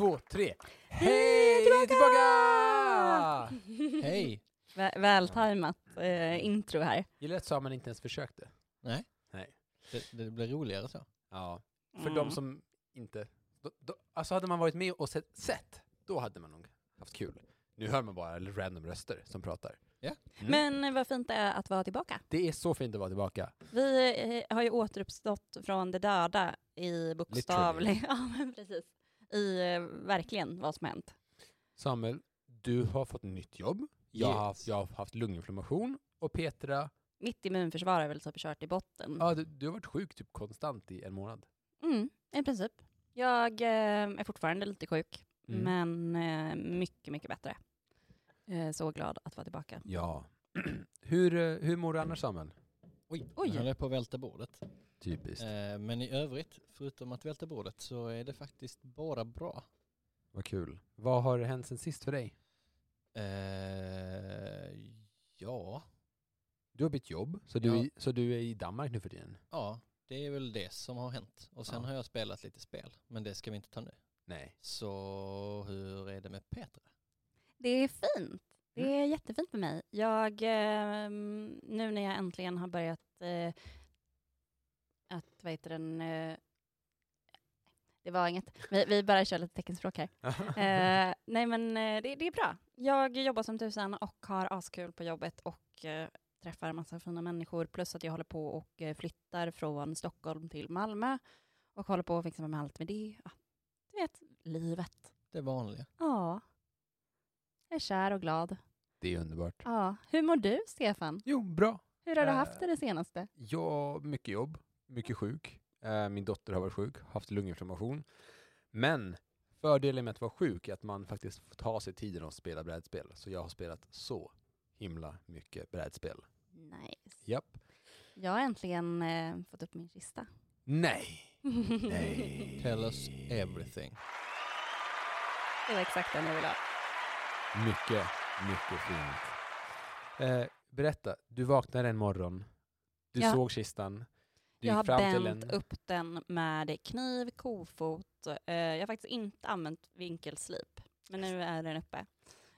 två, tre. Hej! Tillbaka! Hej! Vä- Vältajmat eh, intro här. Gillar att Samuel inte ens försökte. Nej, Nej. det, det blir roligare så. Ja. För Mm. de som inte... Då, då, alltså hade man varit med och sett, sett, då hade man nog haft kul. Nu hör man bara random röster som pratar. Ja. Mm. Men vad fint det är att vara tillbaka. Det är så fint att vara tillbaka. Vi eh, har ju återuppstått från det döda i bokstavlig... Ja, men precis. I eh, verkligen vad som har hänt. Samuel, du har fått nytt jobb. Jag, har, Yes. haft, jag har haft lunginflammation. Och Petra, Mitt immunförsvar är väl typ kört i botten. ja, du, du har varit sjuk typ konstant i en månad. Mm, I princip. Jag eh, är fortfarande lite sjuk, Mm. men eh, mycket, mycket bättre. Eh, så glad att vara tillbaka. Ja. hur, eh, hur mår du annars Samuel? Oj, Oj. höll jag på att välta bordet. Typiskt. Eh, men i övrigt, förutom att välta bordet, så är det faktiskt bara bra. Vad kul. Vad har hänt sen sist för dig? Eh, ja, Du har bytt jobb, så du, Ja. är, så du är i Danmark nu för tiden? ja, det är väl det som har hänt. Och sen Ja. har jag spelat lite spel, men det ska vi inte ta nu. Nej. Så hur är det med Petra? Det är fint. Det är jättefint med mig. Jag, eh, nu när jag äntligen har börjat eh, att, vad heter den, eh, det var inget, vi, vi bara kör lite teckenspråk här. Eh, nej men eh, det, det är bra. Jag jobbar som tusan och har askul på jobbet och eh, träffar massa fina människor, plus att jag håller på och eh, flyttar från Stockholm till Malmö och håller på att fixa med allt med det. Ja, du vet, livet. Det vanliga. Ja. Jag är kär och glad. Det är underbart. Ja. Hur mår du, Stefan? Jo, bra. Hur har du Eh, haft det det senaste? Jag mycket jobb, mycket sjuk. Eh, Min dotter har varit sjuk, haft lunginflammation. Men fördelen med att vara sjuk är att man faktiskt får ta sig tiden att spela brädspel. Så jag har spelat så himla mycket brädspel. Nice. Japp. Jag har äntligen eh, fått upp min kista. Nej! Nej! Tell us everything. det var exakt den jag ville ha. Mycket, mycket fint. Eh, berätta, du vaknade en morgon, du Ja. såg kistan, Jag har bänt en... upp den med kniv, kofot. Eh, jag har faktiskt inte använt vinkelslip, men nu är den uppe.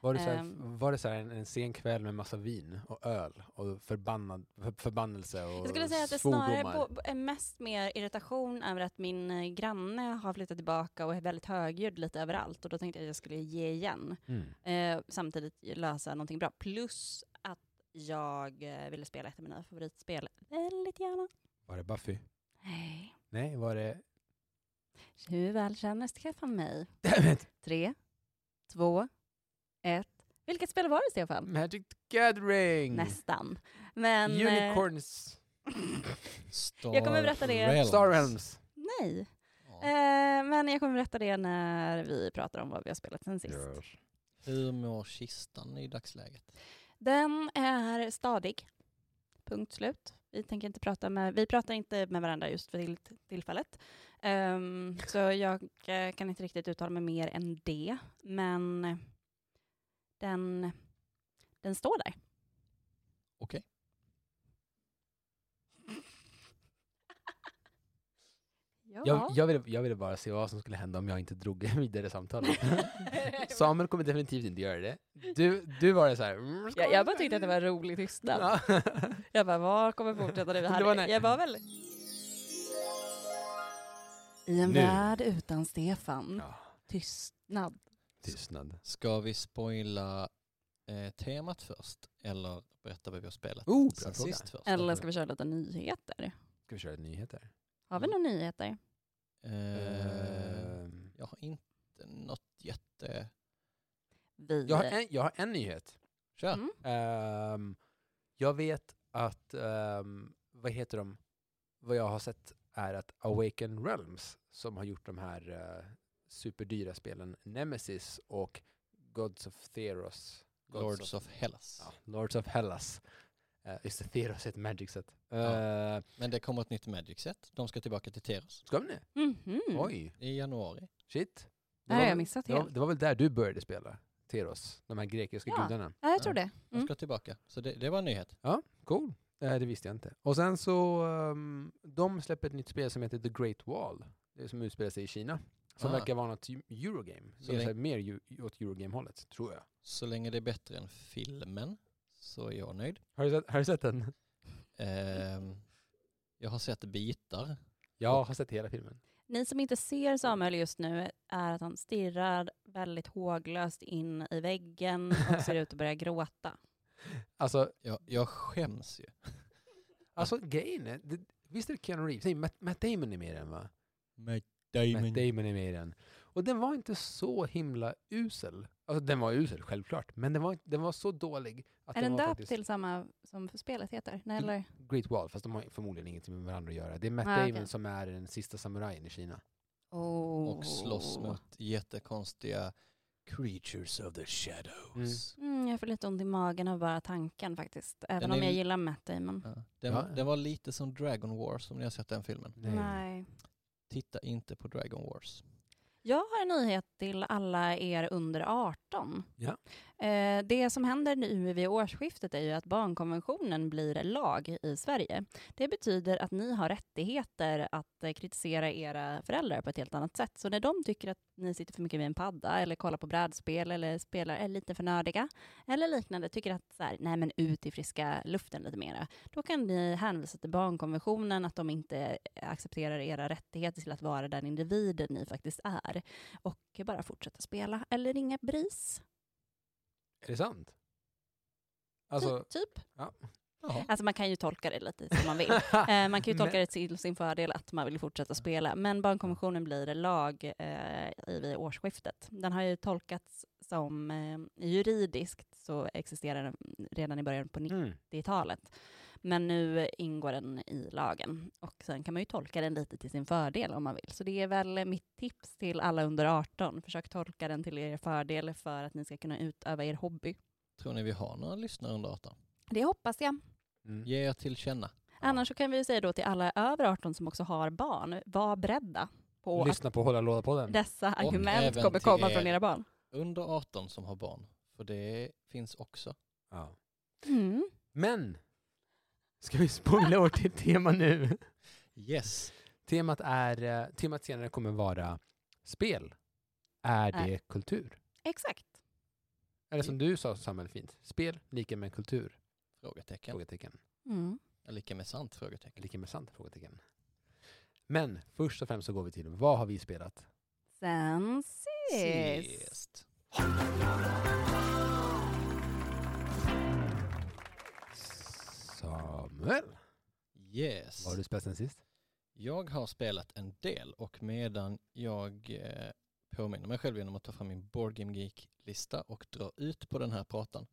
Var det, så här, Ehm. var det så en, en sen kväll med massa vin och öl och förbannad, för, förbannelse och Jag skulle säga att det snarare är mest mer irritation över att min eh, granne har flyttat tillbaka och är väldigt högljudd lite överallt och då tänkte jag att jag skulle ge igen. Mm. Eh, samtidigt lösa någonting bra. Plus att jag eh, ville spela ett av mina favoritspel väldigt gärna. Var det Buffy? Nej. Nej, var det... Hur väl känner Stefan mig? Tre, två, ett. Vilket spel var det, Stefan? Magic the Gathering! Nästan. Men... eh, Unicorns! Star Jag kommer berätta det. Realms. Star Realms! Nej. Ja. Eh, men jag kommer berätta det när vi pratar om vad vi har spelat sen sist. Hur mår kistan i dagsläget? Den är stadig. Punkt slut. Vi tänker inte prata med, vi pratar inte med varandra just för till, tillfället. Um, så jag eh, kan inte riktigt uttala mig mer än det. Men den, den står där. Okej. Ja. Jag, jag, ville, jag ville bara se vad som skulle hända om jag inte drog vidare samtalet. Samuel kommer definitivt inte göra det. Du, du var det så här... "Mm, jag, jag bara tyckte att det var rolig tystnad. Ja. Jag bara, var kommer fortsätta Det hade? var Jag var väl... I en Nu. värld utan Stefan. ja, Tystnad. tystnad. Ska vi spoila eh, temat först? Eller berätta vad vi har spelat Oh, sen sist först? Eller ska vi köra lite nyheter? Ska vi köra nyheter? Har vi några nyheter? Ehm, jag har inte något jätte... Vi... jag, har en, jag har en nyhet. Kör! Mm. Ehm, jag vet att, ehm, vad heter de? Vad jag har sett är att Awaken Realms, som har gjort de här uh, superdyra spelen Nemesis och Gods of Theros. Gods Lords of Hellas. Ja, Lords of Hellas. Uh, just det, Theros är ett Magic-set. Uh, Ja. Men det kommer ett nytt Magic-set. De ska tillbaka till Teros Ska vi det? Mhm. Oj, i januari. shit. Det har var jag väl- missat det var, helt. det var väl där du började spela? Theros, de här grekiska Ja. gudarna. Ja, jag tror det. De Mm. ska tillbaka. Så det, det var en nyhet. Ja, cool. Eh, det visste jag inte. Och sen så, um, de släpper ett nytt spel som heter The Great Wall. Det som utspelar sig i Kina. Som Ah. verkar vara något eu- Eurogame. Så Som det- är mer ju- åt Eurogame-hållet, tror jag. Så länge det är bättre än filmen så är jag nöjd. Har du sett, har du sett den? Ehm, jag har sett bitar. Jag har sett hela filmen. Ni som inte ser Samuel just nu är att han stirrar väldigt håglöst in i väggen och ser ut att börja gråta. Alltså, Jag, jag skäms ju. alltså grejen är, det, visst är det Keanu Reeves? Nej, Matt, Matt Damon är med i den va? Matt Matt Damon är med i den. Och den var inte så himla usel. Alltså den var usel, självklart. Men den var, den var så dålig. Att är den var döpt faktiskt till samma som spelet heter? Nej, eller? Great Wall, fast de har förmodligen ingenting med varandra att göra. Det är Matt Ah, Damon okej. som är den sista samurajen i Kina. Oh. Och slåss mot jättekonstiga creatures of the shadows. Mm, jag får lite ont i magen av bara tanken faktiskt. Även Den om är- jag gillar Matt Damon. Ja. Den, Ja. var, den var lite som Dragon Wars om ni har sett den filmen. Nej. Titta inte på Dragon Wars. Jag har en nyhet till alla er under 18. Ja. Eh, det som händer nu vid årsskiftet är ju att barnkonventionen blir lag i Sverige. Det betyder att ni har rättigheter att eh, kritisera era föräldrar på ett helt annat sätt. Så när de tycker att ni sitter för mycket vid en padda eller kollar på brädspel eller spelar är lite för nördiga eller liknande, tycker att så här, nej men ut i friska luften lite mera, då kan ni hänvisa till barnkonventionen, att de inte eh, accepterar era rättigheter till att vara den individen ni faktiskt är och bara fortsätta spela eller ringa BRIS. Är det sant? Alltså, typ. typ. Jaha. Alltså man kan ju tolka det lite som man vill. Eh, man kan ju tolka det till sin fördel att man vill fortsätta spela. Men barnkonventionen blir lag eh, i vid årsskiftet. Den har ju tolkats som eh, juridiskt så existerar den redan i början på mm. 90-talet. Men nu ingår den i lagen och sen kan man ju tolka den lite till sin fördel om man vill. Så det är väl mitt tips till alla under 18. Försök tolka den till er fördel för att ni ska kunna utöva er hobby. Tror ni vi har några lyssnare under 18? Det hoppas jag. Mm. Ge er till känna. Annars så kan vi ju säga då till alla över 18 som också har barn, var beredda på Lyssna på Hålla låda på att den. dessa argument kommer komma från era barn. Under 18 som har barn. För det finns också. Ja. Mm. Men, ska vi spoila över till tema nu? Yes. Temat, är, eh, temat senare kommer vara spel. Är det kultur? Exakt. Eller som du sa Samuel fint, spel lika med kultur? Frågetecken. Frågetecken. Mm. Lika med sant frågetecken. Lika med sant? Frågetecken. Men först och främst så går vi till vad har vi spelat? Sen sist. Sist. Samuel, Yes. vad har du spelat sen sist? Jag har spelat en del och medan jag eh, påminner mig själv genom att ta fram min Board Game Geek-lista och dra ut på den här pratan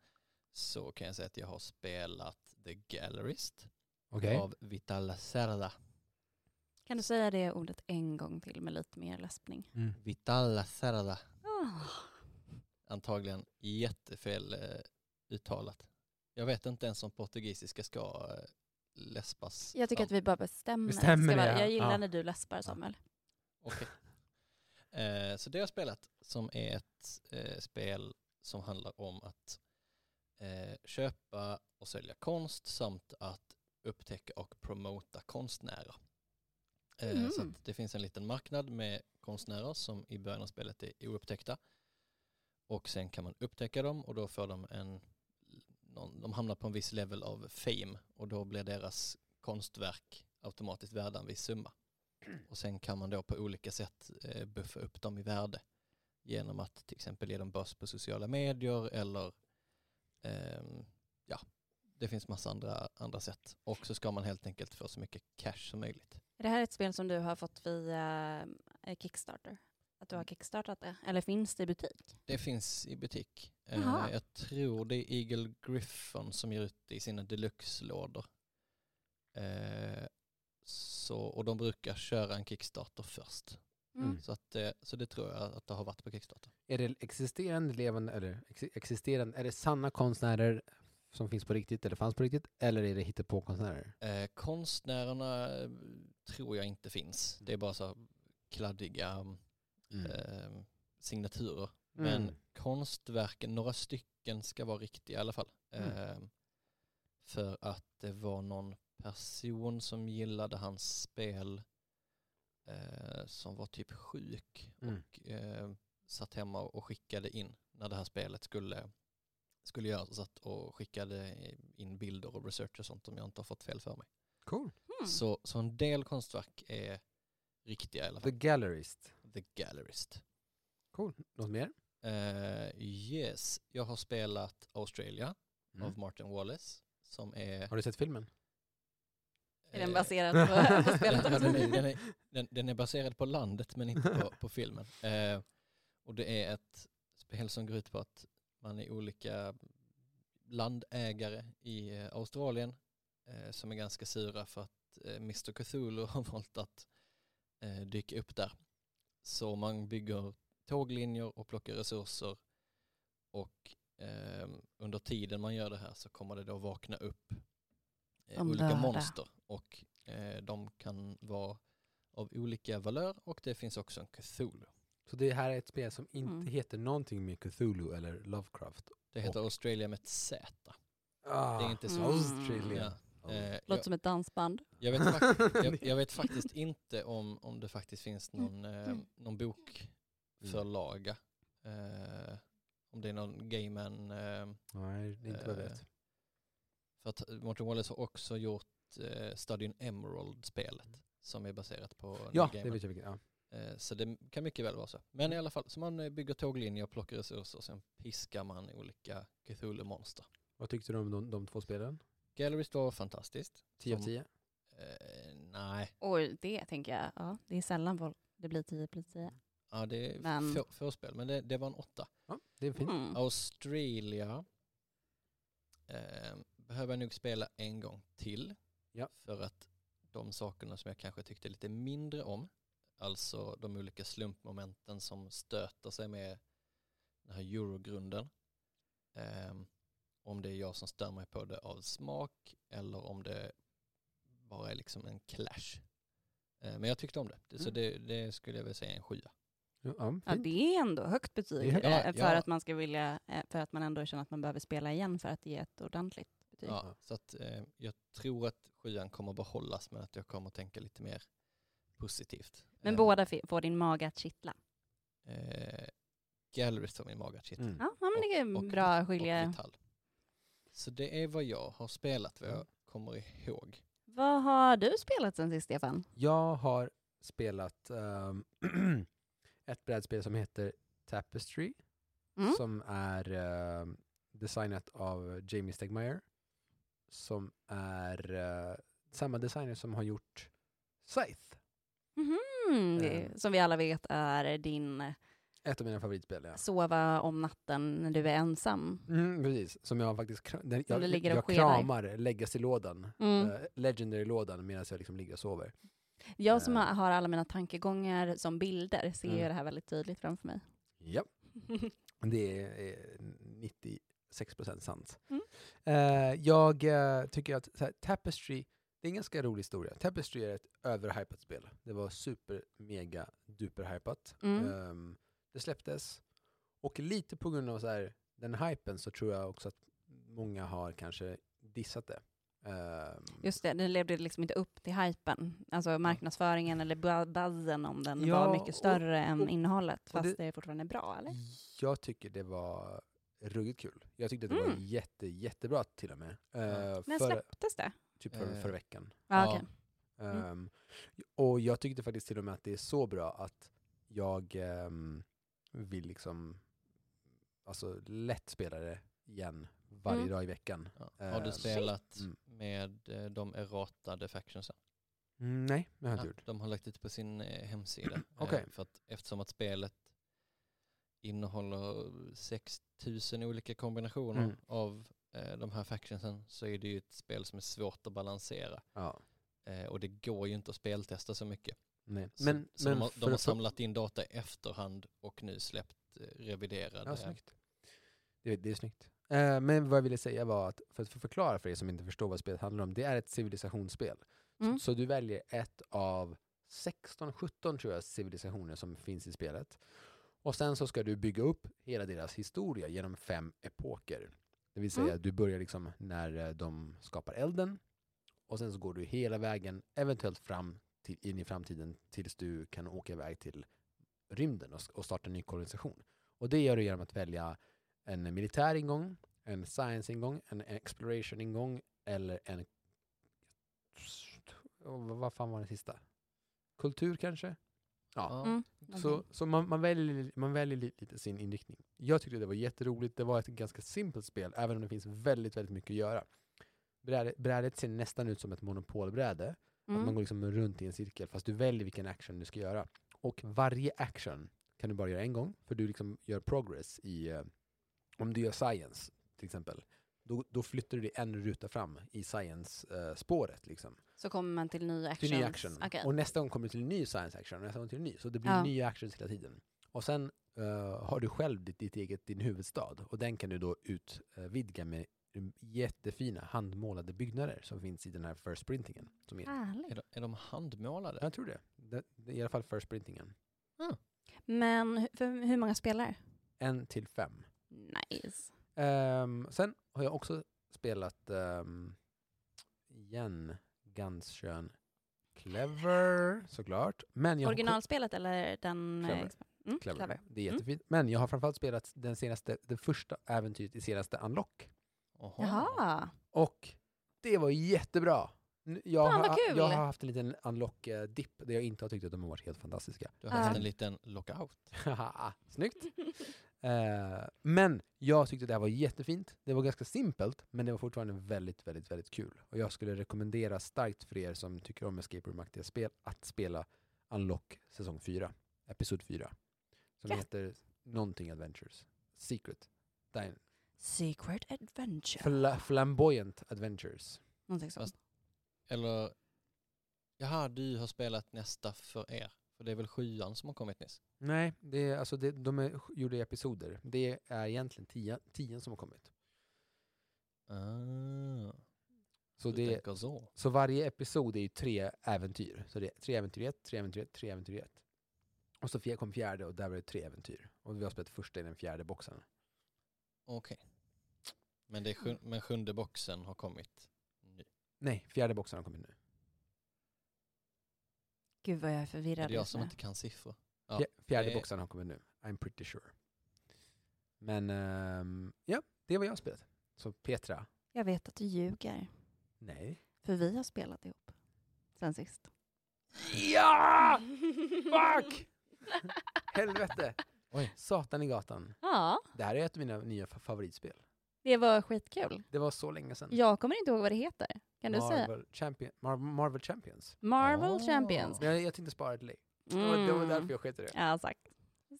så kan jag säga att jag har spelat The Gallerist Okej. av Vital Lacerda. Kan du säga det ordet en gång till med lite mer läspning? Mm. Vital Lacerda. Oh. Antagligen jättefel eh, uttalat. Jag vet inte ens om portugisiska ska eh, läspas. Jag tycker fram. att vi bara bestämmer. Bestämmer det, ja. Jag gillar Ja. när du läspar Samuel. Okej. Eh, så det har jag spelat som är ett eh, spel som handlar om att eh, köpa och sälja konst samt att upptäcka och promota konstnärer. Eh, Mm. Så att det finns en liten marknad med konstnärer som i början av spelet är oupptäckta. Och sen kan man upptäcka dem och då får de en, någon, de hamnar på en viss level av fame och då blir deras konstverk automatiskt värda en viss summa. Och sen kan man då på olika sätt eh, buffa upp dem i värde genom att till exempel ge dem börs på sociala medier eller eh, ja, det finns massa andra, andra sätt. Och så ska man helt enkelt få så mycket cash som möjligt. Är det här ett spel som du har fått via eh, Kickstarter? Att du har kickstartat det? Eller finns det i butik? Det finns i butik. Eh, Jaha. jag tror det är Eagle Griffon som ger ut det i sina deluxe-lådor. Eh, så, och de brukar köra en Kickstarter först. Mm. Så, att, eh, så det tror jag att det har varit på Kickstarter. Är det existerande levande, eller ex existerande, är det sanna konstnärer som finns på riktigt eller fanns på riktigt? Eller är det hittepåkonstnärer? Eh, konstnärerna tror jag inte finns. Det är bara så kladdiga eh, signaturer. Men Mm. konstverken, några stycken ska vara riktiga i alla fall. Mm. Eh, för att det var någon person som gillade hans spel eh, som var typ sjuk Mm. och eh, satt hemma och skickade in när det här spelet skulle, skulle göras. Satt och skickade in bilder och research och sånt om jag inte har fått fel för mig. Cool. Mm. Så, så en del konstverk är riktiga i alla The fall. Gallerist. The Gallerist. Cool. Något mer? Eh, yes, jag har spelat Australia Mm. av Martin Wallace som är... Har du sett filmen? Är den eh, baserad på, på spelet ja, den, är, den, är, den, den är baserad på landet men inte på, på filmen. Eh, och det är ett spel som går ut på att man är olika landägare i eh, Australien eh, som är ganska sura för att eh, Mr Cthulhu har valt att dyka upp där. Så man bygger tåglinjer och plockar resurser och eh, under tiden man gör det här så kommer det då vakna upp eh, olika döda. monster och eh, de kan vara av olika valör och det finns också en Cthulhu. Så det här är ett spel som inte Mm. heter någonting med Cthulhu eller Lovecraft. Det heter Australia med ett Z. Ah, Det är inte så. Australia. Ja. Eh, Låter jag, som ett dansband. jag, vet jag, jag vet faktiskt inte om, om det faktiskt finns någon, eh, någon bokförlaga. Eh, om det är någon Gayman. Eh, Nej, det är inte vad jag Eh, vet. för att Martin Wallace har också gjort eh, Study Emerald-spelet som är baserat på Ja, det vet jag vilket. Ja. Eh, Så det kan mycket väl vara så. Men i alla fall, så man eh, bygger tåglinjer och plockar resurser och sen piskar man olika Cthulhu-monster. Vad tyckte du om de, de två spelen? Gallerist var fantastiskt. 10 av Som- 10? Eh, nej, Och det tänker jag, ja, det är sällan det blir 10 plus 10. ja, det är Men- få, få spel, men det, det var en åtta. Ja, det är fint. Mm. Australia eh, behöver jag nog spela en gång till. Ja. För att de sakerna som jag kanske tyckte lite mindre om, alltså de olika slumpmomenten som stöter sig med den här eurogrunden. Eh, om det är jag som stör mig på det av smak eller om det bara är liksom en clash. Eh, men jag tyckte om det, så Mm. det, det skulle jag vilja säga är en sjua. Ja, Ja, det är ändå högt betyg eh, Ja, för ja. att man ska vilja, eh, för att man ändå känner att man behöver spela igen för att ge ett ordentligt betyg. Ja, så att, eh, jag tror att sjuan kommer behållas men att jag kommer tänka lite mer positivt. Men Eh, båda får din mage att kittla. Eh, Gallery får min mage att kittla. Mm. Ja, men det är Och- bra Och skilja. Så det är vad jag har spelat, vad jag Mm. kommer ihåg. Vad har du spelat sen sist, Stefan? Jag har spelat ehm, ett brädspel som heter Tapestry Mm? som är ehm, designat av Jamie Stegmaier som är eh, samma designer som har gjort Scythe. Det- Eh. Som vi alla vet är din Ett av mina favoritspel. Ja. sova om natten när du är ensam. Mm, precis, som jag faktiskt den, jag, ligger och jag kramar läggas i lådan. Mm. eh, Legendary-lådan medan jag liksom ligger och sover. Jag som eh. har alla mina tankegångar som bilder ser Mm. det här väldigt tydligt framför mig. Ja, det är, är 96% sant. Mm. Eh, jag tycker att här, Tapestry, det är en ganska rolig historia. Tapestry är ett överhypat spel. Det var super, mega, duper-hypat. Mm. Ehm, det släpptes. Och lite på grund av så här, den hypen så tror jag också att många har kanske dissat det. Ehm, Just det, den levde liksom inte upp till hypen. Alltså marknadsföringen eller bu- buzzen om den Ja, var mycket och- större än och- innehållet. och Fast det- det, fortfarande är bra, eller? Jag tycker det var ruggigt kul. Jag tyckte det var Mm. jätte, jättebra till och med. Uh, När för, släpptes det? typ för, Eh, förra veckan. Ja, Ja. okej. Mm. Ehm, och jag tyckte faktiskt till och med att det är så bra att jag ehm, vill liksom alltså lätt spela det igen varje Mm. dag i veckan. Ja. Har du Eh, spelat Mm. med eh, de erratade factionsen? Mm, nej, det har jag inte gjort. de har lagt ut på sin eh, hemsida. Okej. För att eftersom att spelet innehåller 6000 olika kombinationer Mm. av de här factionsen så är det ju ett spel som är svårt att balansera. Ja. Och det går ju inte att speltesta så mycket. Nej. Så, Men, så men de, de har samlat in data i efterhand och nu släppt eh, reviderade. Ja, snyggt. Det, det är snyggt. Eh, men vad jag ville säga var att, för att förklara för er som inte förstår vad spelet handlar om, det är ett civilisationsspel. Mm. Så, så du väljer ett av 16-17 tror jag civilisationer som finns i spelet. Och sen så ska du bygga upp hela deras historia genom fem epoker. Det vill säga, Mm. du börjar liksom när eh, de skapar elden och sen så går du hela vägen, eventuellt fram till, in i framtiden tills du kan åka iväg till rymden och, och starta en ny kolonisation. Och det gör du genom att välja en militär ingång, en science-ingång, en exploration-ingång eller en... Vad- fan var den sista? Kultur kanske? Ja. Mm. Så, så man, man, väljer, man väljer li- lite sin inriktning. Jag tyckte det var jätteroligt. Det var ett ganska simpelt spel, även om det finns väldigt, väldigt mycket att göra. Brädet, brädet ser nästan ut som ett monopolbräde. Att man Mm. går liksom runt i en cirkel, fast du väljer vilken action du ska göra. Och varje action kan du bara göra en gång, för du liksom gör progress i... eh, om du gör science, till exempel, då, då flyttar du dig en ruta fram i science-spåret. liksom Så kommer man till ny action. till ny action. Okej. Och nästa gång kommer du till en ny science action och nästa gång till en ny. Så det blir Ja. nya actions hela tiden. Och sen eh, har du själv ditt, ditt eget, din huvudstad och den kan du då utvidga med mm, jättefina handmålade byggnader som finns i den här first printingen. Som är, Härligt. Är, de, är de handmålade? jag tror det. det. det I alla fall first printingen. Men hu- för hur många spelare? En till fem. Nice. Ehm, sen har jag också spelat um, igen Gunskön Clever såklart. Men jag Originalspelet eller den... eh, Clever. Mm, Clever. clever. Det är Mm. jättefint. Men jag har framförallt spelat den senaste, det första äventyret i senaste Unlock. Jaha. Och det var jättebra. Jag, Fan, vad har, kul! jag har haft en liten unlock-dipp där jag inte har tyckt att de har varit helt fantastiska. Du har haft en liten lockout. Snyggt! Eh, men jag tyckte det här var jättefint. Det var ganska simpelt, men det var fortfarande väldigt, väldigt, väldigt kul. Och jag skulle rekommendera starkt för er som tycker om escape room-aktiga spel att spela Unlock säsong 4, episod 4. Som Gött. heter någonting Adventures. Secret. Dine. Secret Adventure. Fla- flamboyant Adventures. Någonting sånt. Fast- Eller, jaha, du har spelat nästa för er. För det är väl sjuan som har kommit nyss? Nej, det är, alltså det, de är gjorda i episoder. Det är egentligen tio, tio som har kommit. Ah, Så, det, så. så varje episod är ju tre äventyr. Så det är tre äventyr i ett, tre äventyr i ett, tre äventyr i ett. Och så kom fjärde och där var det tre äventyr. Och vi har spelat första i den fjärde boxen. Okej. Men, det är sjun- men sjunde boxen har kommit nu. Nej, fjärde boxen har kommit nu. Gud vad jag är Är förvirrad det jag som nu. inte kan siffror? Ja, Fjär- fjärde det är- boxen har kommit nu. I'm pretty sure. Men ehm, ja, det var jag har spelat. Så Petra, Jag vet att du ljuger. nej. För vi har spelat ihop. Sen sist. Ja! Fuck! Helvete! Oj. Satan i gatan. Ja, Det här är ett av mina nya fa- favoritspel. Det var skitkul. Det var så länge sedan. Jag kommer inte ihåg vad det heter. Kan du säga? Marvel, Champion, Mar- Marvel Champions. Marvel Ah. Champions. Men jag, jag tänkte spara det till dig. Det var, det var Mm. därför jag sket i det. Ja, sagt.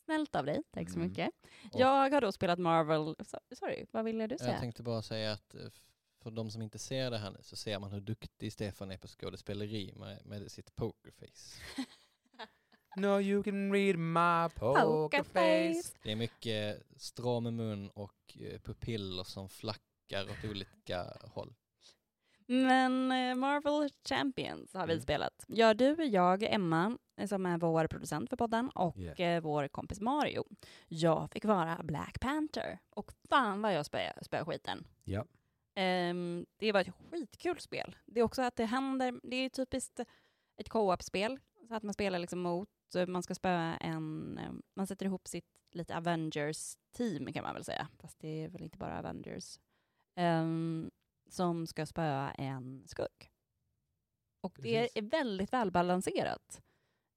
Snällt av dig. Tack så Mm. mycket. Och- Jag har då spelat Marvel... So- Sorry, vad ville du säga? Jag tänkte bara säga att eh, för de som inte ser det här nu så ser man hur duktig Stefan är på skådespeleri med, med sitt pokerface. No you can read my poker face. Det är mycket stram mun och eh, pupiller som flackar åt olika håll. Men eh, Marvel Champions har vi Mm. spelat. Ja, du, jag, Emma, eh, som är vår producent för podden, och Yeah. vår kompis Mario. Jag fick vara Black Panther. Och fan vad jag spöade spö skiten. Ja. Ehm, det var ett skitkul spel. Det är också att det händer, det är typiskt ett co-op-spel. Så att man spelar liksom mot, man ska spöa en, eh, man sätter ihop sitt lite Avengers-team kan man väl säga. Fast det är väl inte bara Avengers. Ehm, som ska spöa en skurk. Och det Precis. är väldigt välbalanserat.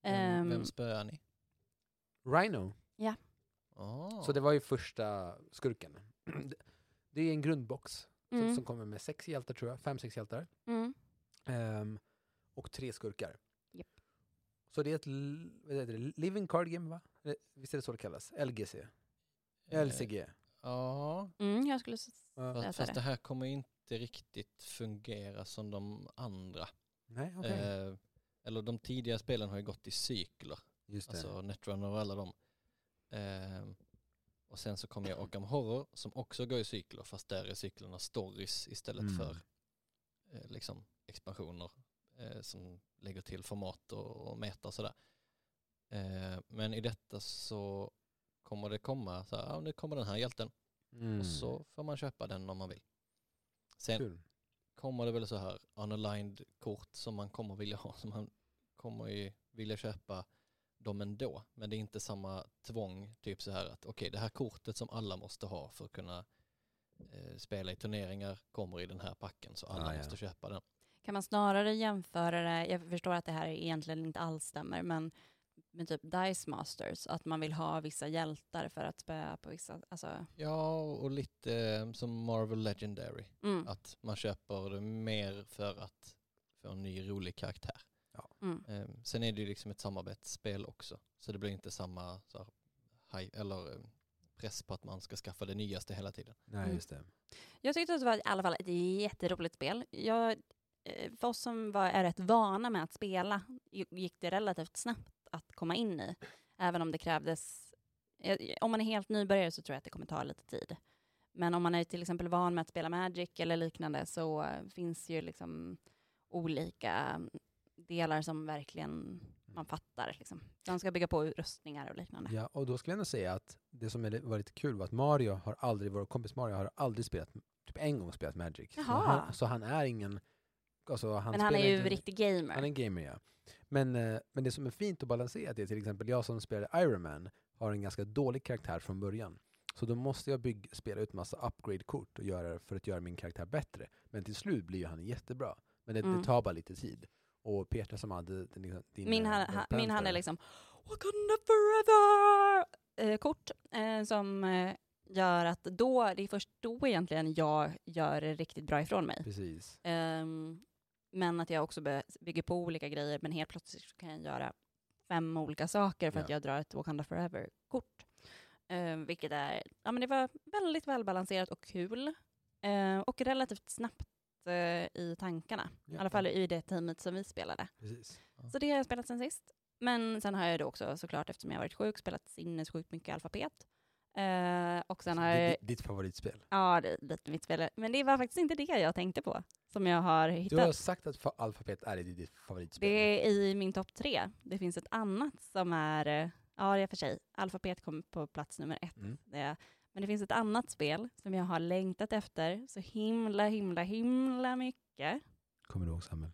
Vem, Ehm, vem spöar ni? Rhino. Ah. Så det var ju första skurken. Det är en grundbox som, mm, som kommer med sex hjältar tror jag, fem, sex hjältar. mm. Ehm, och tre skurkar. Så det är ett vad heter det, living card game va? Visst är det så det kallas? LGC? Eh, LCG? Ja, Mm, jag skulle s- Ja. läsa fast, fast det. här kommer inte riktigt fungera som de andra. Nej, okej. Eh, eller de tidiga spelen har ju gått i cykler. Just det. Alltså Netrunner och alla dem. Ehm, och sen så kommer jag Arkham Horror som också går i cykler fast där är cyklerna stories istället Mm. för eh, liksom expansioner eh, som lägger till format och, och meta och sådär. Eh, men i detta så kommer det komma, så här, ja nu kommer den här hjälten Mm. och så får man köpa den om man vill. Sen Kul. kommer det väl så här unaligned kort som man kommer vilja ha, som man kommer ju vilja köpa dem ändå. Men det är inte samma tvång, typ så här att okej det här kortet som alla måste ha för att kunna eh, spela i turneringar kommer i den här packen så alla Ah, ja. måste köpa den. Kan man snarare jämföra det, jag förstår att det här egentligen inte alls stämmer, men med typ Dice Masters, att man vill ha vissa hjältar för att spöa på vissa, alltså, Ja, och lite eh, som Marvel Legendary. mm, Att man köper det mer för att få en ny rolig karaktär. mm. Eh, sen är det ju liksom ett samarbetsspel också. Så det blir inte samma så här, high, eller, eh, press på att man ska skaffa det nyaste hela tiden. Nej, Mm. just det. Jag tyckte att det var i alla fall ett jätteroligt spel. Jag, för oss som var, är rätt vana med att spela gick det relativt snabbt att komma in i. Även om det krävdes, eh, om man är helt nybörjare så tror jag att det kommer ta lite tid. Men om man är till exempel van med att spela Magic eller liknande så eh, finns ju liksom olika mm, delar som verkligen man fattar. Liksom. De ska bygga på rustningar och liknande. Ja, och då skulle jag ändå säga att det som var lite kul var att Mario har aldrig, vår kompis Mario har aldrig spelat, typ en gång spelat Magic. Så han, så han är ingen, alltså han Men han är ju inte- riktig gamer. Han är en gamer ja. Men, eh, men det som är fint och balanserat är till exempel jag som spelade Iron Man har en ganska dålig karaktär från början. Så då måste jag bygg, spela ut massa upgrade-kort och göra, för att göra min karaktär bättre. Men till slut blir ju han jättebra. Men det, Mm. det tar bara lite tid. Och Peter som hade din Min, eh, han, Black han, min han är liksom Wakanda forever! Eh, eh, som eh, gör att då, det är först då egentligen jag gör det riktigt bra ifrån mig. Precis. Ehm, men att jag också bygger på olika grejer, men helt plötsligt kan jag göra fem olika saker för att Ja. jag drar ett Wakanda forever-kort. Ehm, vilket är, ja men det var väldigt välbalanserat och kul. Ehm, och relativt snabbt eh, i tankarna. I alla fall i det teamet som vi spelade. Precis. Så det har jag spelat sen sist. Men sen har jag då också såklart, eftersom jag varit sjuk, spelat sinnessjukt mycket alfabet. Eh, och sen har Det är jag, ditt- ditt favoritspel. ja det är lite mitt spel, men det var faktiskt inte det jag tänkte på, som jag har Du hittat. har sagt att fa- alfabet är ditt favoritspel. Det är i min topp tre. Det finns ett annat som är, eh, ja det är för sig, alfabet kommer på plats nummer ett. Mm. Det är, men det finns ett annat spel som jag har längtat efter så himla, himla, himla mycket. Kommer du ihåg Samuel?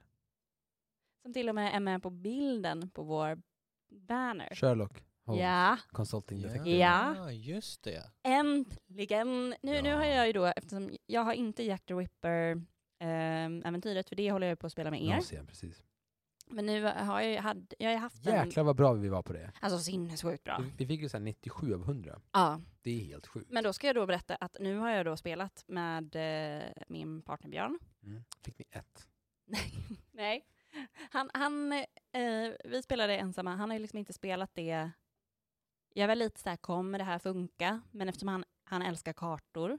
Som till och med är med på bilden på vår banner. Sherlock Holmes Ja, Consulting Ja, Detective. Ja. just det. äntligen! Nu, nu Ja. har jag ju då, eftersom jag har inte Jack the Ripper äventyret, för det håller jag på att spela med er. Nausea, precis. Men nu har jag ju hade, jag har haft en, Jäklar vad bra vi var på det. alltså sinnessjukt bra. Vi- fick ju så här 97 av 100. Ja, Det är helt sjukt. men då ska jag då berätta att nu har jag då spelat med eh, min partner Björn. Mm. Fick ni ett? Nej. Han, han, eh, vi spelade ensamma, han har ju liksom inte spelat det. Jag var lite såhär, kommer det här funka? Men eftersom han, han älskar kartor.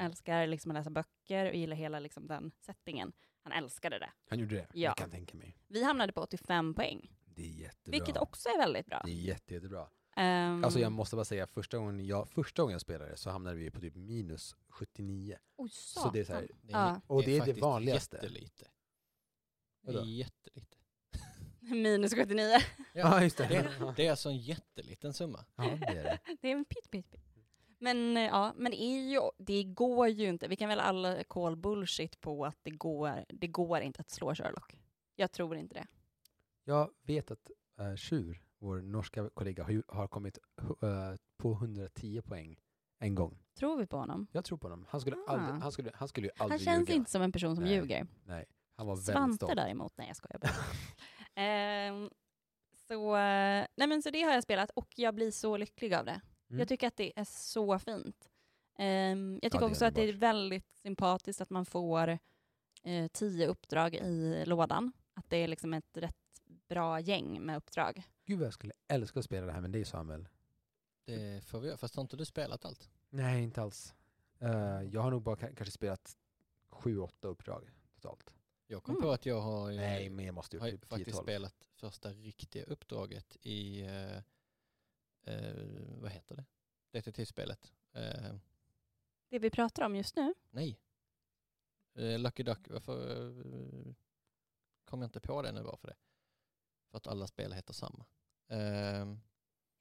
Älskar liksom att läsa böcker och gillar hela liksom den settingen. Han älskade det. Han gjorde det? Ja. Jag kan tänka mig. Vi hamnade på 85 poäng, Det är jättebra. vilket också är väldigt bra. Det är jätte, jättebra. Um, Alltså jag måste bara säga, första gången jag, första gången jag spelade så hamnade vi på typ minus 79. Oj, Så det är så här. Det Ja. Och det är det faktiskt vanligaste. Jättelite. Det Vadå? är jättelite. Minus 79. Ja, just det. Det, det är alltså en jätteliten summa. Ja, det är det. Det är en pitt, pitt, pitt. Men eh, ja, men ju, det går ju inte. Vi kan väl alla call bullshit på att det går, det går inte att slå Sherlock. Jag tror inte det. Jag vet att uh, Sjur, vår norska kollega, har, har kommit uh, på 110 poäng en gång. Tror vi på honom? Jag tror på honom. Han skulle, Ah. aldrig, han skulle, han skulle ju Han aldrig känns ljuga. inte som en person som Nej. ljuger. Nej, han var väldigt Svante däremot, nej jag skojar bara. Ehm, så, eh, nej men så det har jag spelat och jag blir så lycklig av det. Mm. Jag tycker att det är så fint. Ehm, jag tycker är också att det är väldigt sympatiskt att man får eh, tio uppdrag i lådan. Att det är liksom ett rätt bra gäng med uppdrag. Gud vad jag skulle älska att spela det här med dig Samuel. Det får vi göra. Fast har inte du spelat allt? Nej, inte alls. Eh, jag har nog bara ka- kanske spelat sju, åtta uppdrag totalt. Jag kom Mm. på att jag har, eh, Nej, men jag måste har typ faktiskt 10-12. spelat första riktiga uppdraget i, eh, eh, vad heter det, detektivspelet. Eh, Det vi pratar om just nu, nej, eh, Lucky Duck, varför eh, kom jag inte på det nu bara för det? För att alla spel heter samma. Eh,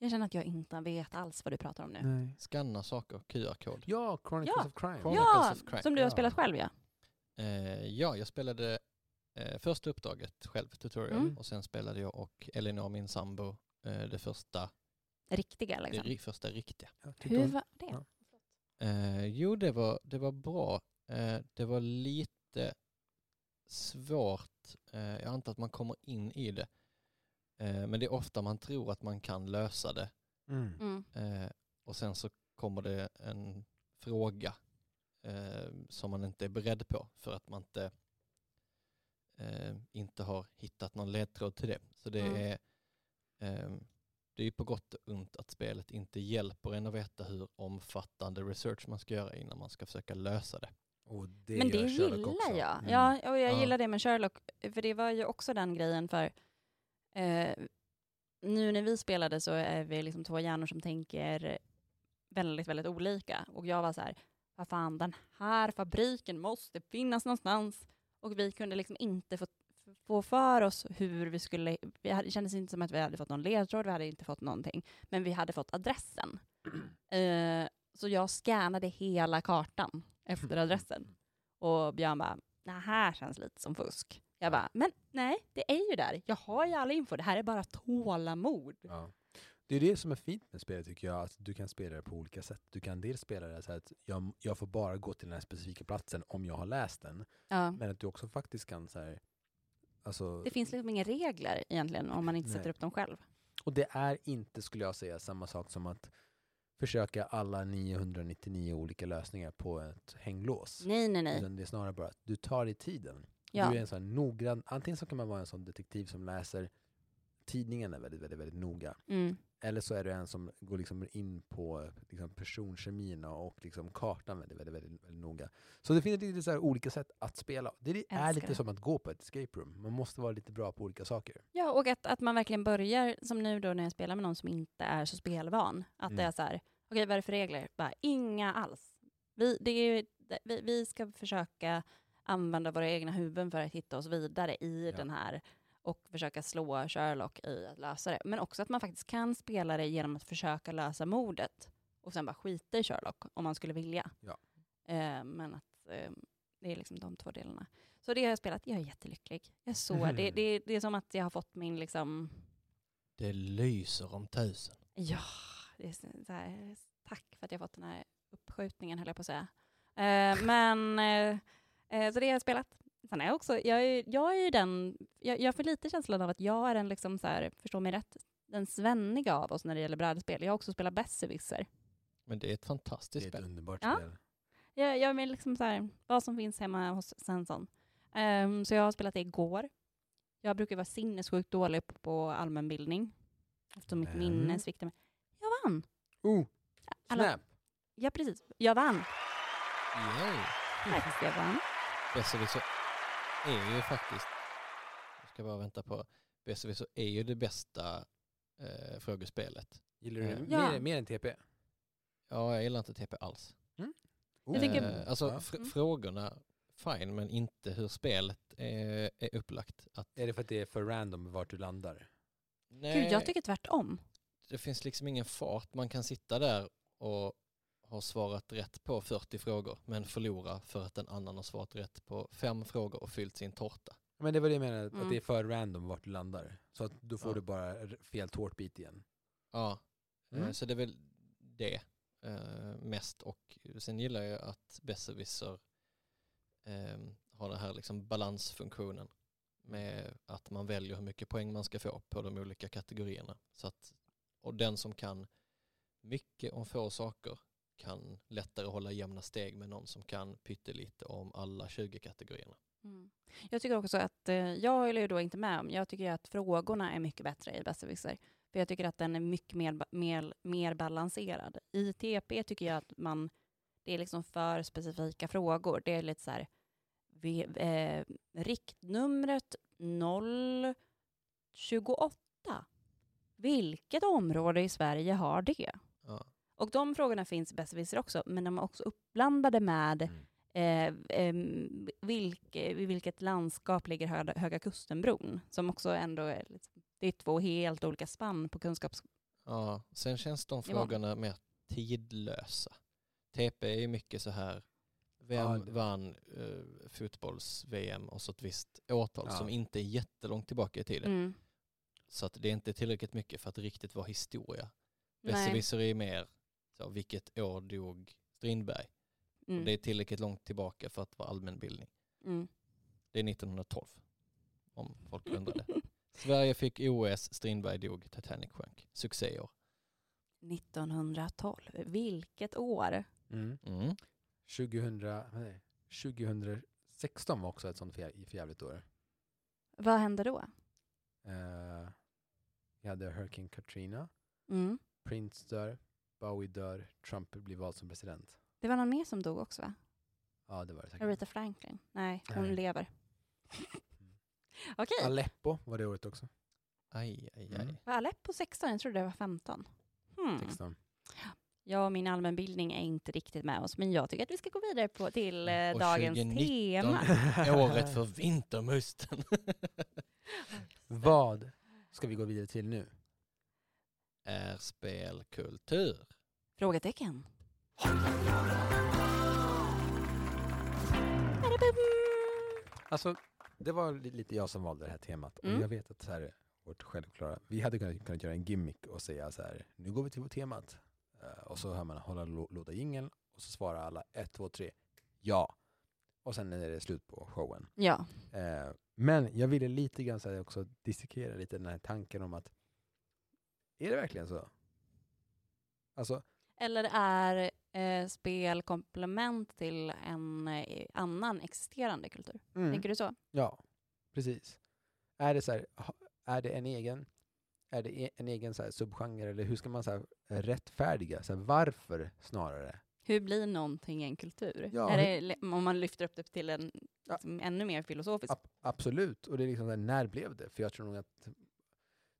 jag känner att jag inte vet alls vad du pratar om nu. Nej. scanna saker, QR-kod. Ja, Chronicles Ja. of Crime. Ja, Chronicles of Crime. som du har Ja. spelat själv ja. Eh, ja, jag spelade eh, första uppdraget själv, tutorial, Mm. och sen spelade jag och Elinor, min sambo, eh, det första, Riktiga det liksom. ri- första riktiga. Hur var det? Ja. Eh, jo, det var, det var bra. Eh, det var lite svårt. Eh, jag antar att man kommer in i det. Eh, men det är ofta man tror att man kan lösa det. Mm. Mm. Eh, och sen så kommer det en fråga eh, som man inte är beredd på för att man inte, eh, inte har hittat någon ledtråd till det. Så det Mm. är eh, det är på gott och ont att spelet inte hjälper en att veta hur omfattande research man ska göra innan man ska försöka lösa det. Och det Men det gillar jag. Mm. Ja, och jag Ja. gillar det med Sherlock. För det var ju också den grejen för eh, nu när vi spelade så är vi liksom två hjärnor som tänker väldigt, väldigt olika. Och jag var så här, vad fan den här fabriken måste finnas någonstans. Och vi kunde liksom inte få, få för oss hur vi skulle, vi hade, det kändes inte som att vi hade fått någon ledtråd, vi hade inte fått någonting. Men vi hade fått adressen. Eh, så jag scannade hela kartan efter adressen. Och Björn bara, det här känns lite som fusk. Jag bara, men nej, det är ju där. Jag har ju all info. Det här är bara tålamod. Ja. Det är det som är fint med spelet tycker jag, att du kan spela det på olika sätt. Du kan dels spela det så att jag, jag får bara gå till den här specifika platsen om jag har läst den. Ja. Men att du också faktiskt kan så här, alltså, Det finns liksom inga regler egentligen om man inte sätter Nej. upp dem själv. och det är inte, skulle jag säga, samma sak som att försöka alla 999 olika lösningar på ett hänglås. Nej, nej, nej. Utan det är snarare bara att du tar dig tiden. Ja. Du är en sån här noggrann, antingen så kan man vara en sån detektiv som läser tidningarna väldigt, väldigt, väldigt noga. Mm. Eller så är du en som går liksom in på liksom personkemierna och liksom kartan väldigt, väldigt, väldigt, väldigt noga. Så det finns lite så olika sätt att spela. Det är Älskar lite det. som att gå på ett escape room. Man måste vara lite bra på olika saker. Ja, och att, att man verkligen börjar, som nu då när jag spelar med någon som inte är så spelvan, att det Mm. är så här, okej vad är det för regler? Bara, inga alls. Vi, det är, det- vi, vi ska försöka använda våra egna huvuden för att hitta oss vidare i Ja. den här och försöka slå Sherlock i att lösa det. Men också att man faktiskt kan spela det genom att försöka lösa mordet och sen bara skita i Sherlock om man skulle vilja. Ja. Eh, men att eh, det är liksom de två delarna. Så det har jag spelat, jag är jättelycklig. Jag är så, det, det, det är som att jag har fått min liksom, Det lyser om tusen. ja, det är så så här, tack för att jag fått den här uppskjutningen höll jag på att säga. Eh, men, eh, eh, så det har jag spelat. Sen är jag också, jag är, jag är ju den, jag, jag får lite känslan av att jag är den liksom så här, förstå mig rätt, den svenniga av oss när det gäller brädspel. Jag har också spelat Besserwisser. Men det är ett Det fantastiskt är ett spel. underbart Ja. spel. Jag, jag vill liksom så här, vad som finns hemma hos Svensson. Ehm, så jag har spelat det igår. Jag brukar vara sinnessjukt dålig på, på allmänbildning. Eftersom mitt minne sviktar mig. Jag vann! Oh, Alla- snap! Ja, precis. Jag vann. Yay. Faktiskt, jag vann. Besserwisser är ju faktiskt, jag ska bara vänta på, Besserwisser är ju det bästa eh, frågespelet. Gillar du det Ja. mer, mer än TP? Ja, jag gillar inte TP alls. Oh. Jag tycker- Eh, alltså Ja. fr- Mm. frågorna, fine, men inte hur spelet är, är upplagt. Att, Är det för att det är för random vart du landar? nej, Gud, jag tycker tvärtom. det finns liksom ingen fart. Man kan sitta där och ha svarat rätt på 40 frågor, men förlora för att en annan har svarat rätt på fem frågor och fyllt sin tårta. Men det var det jag menade, Mm. att det är för random vart du landar. Så att då får Ja. du bara fel tårtbit igen. Ja, eh, Mm. så det är väl det eh, mest. Och sen gillar jag att Besserwisser eh, har den här liksom balansfunktionen med att man väljer hur mycket poäng man ska få på de olika kategorierna. Så att, och den som kan mycket om få saker kan lättare hålla jämna steg med någon som kan pyttelite om alla 20 kategorierna. Mm. Jag tycker också att, eh, jag håller ju då inte med om, jag tycker att frågorna är mycket bättre i Besserwisser. För jag tycker att den är mycket mer, mer, mer balanserad. I TP tycker jag att man, det är liksom för specifika frågor. Det är lite så här, vi, eh, riktnumret 028. Vilket område i Sverige har det? Och de frågorna finns i Besserwisser också, men de är också uppblandade med Mm. eh, em, vilk, i vilket landskap ligger Höga, Höga Kustenbron, som också ändå är, liksom, det är två helt olika spann på kunskaps... Ja, sen känns de frågorna mer tidlösa. TP är ju mycket så här, vem Ja, det- vann eh, fotbolls-VM och så ett visst årtal Ja. som inte är jättelångt tillbaka i tiden. Mm. Så att det är inte tillräckligt mycket för att riktigt vara historia. Besserwisser är mer, så, vilket år dog Strindberg? Mm. Det är tillräckligt långt tillbaka för att vara allmänbildning. Mm. Det är 1912, om folk undrade. Sverige fick OS, Strindberg dog, Titanic sjönk. Succéår. 1912. Vilket år? Mm. Mm. 2000, nej, 2016 var också ett sånt för, förjävligt år. Vad hände då? Uh, vi hade Hurricane Katrina, Mm. Prince dör, Bowie dör, Trump blir vald som president. Det var någon mer som dog också va? Ja, det var det säkert. Aretha Franklin? Nej, hon Nej. lever. Okej, Aleppo var det året också. Aj, aj, aj. Mm. var Aleppo 16? Jag trodde det var 15. Hmm. 16. Jag och min allmänbildning är inte riktigt med oss, men jag tycker att vi ska gå vidare på, till eh, Och dagens 2019. tema. Året för vintermusten. Vad ska vi gå vidare till nu? Är spelkultur. Frågetecken. Alltså, det var li- lite jag som valde det här temat. Mm. Och jag vet att så här, vårt självklara, vi hade kunnat, kunnat göra en gimmick och säga så här, nu går vi till temat. Eh, och så hör man hålla lå- låda jingeln och så svarar alla ett, två, tre, ja. Och sen är det slut på showen. Ja, Eh, men jag ville lite grann så här också dissekera lite den här tanken om att, är det verkligen så? Alltså, eller är eh, spel komplement till en eh, annan existerande kultur? mm. Tänker du så? Ja, precis. Är det så här, är det en egen, är det e- en egen så här subgenre eller hur ska man så här rättfärdiga, så här, varför snarare? Hur blir någonting en kultur? Ja, är det, om man lyfter upp det till en Ja. liksom, ännu mer filosofisk? Ab- absolut, och det är liksom här, när blev det? För jag tror nog att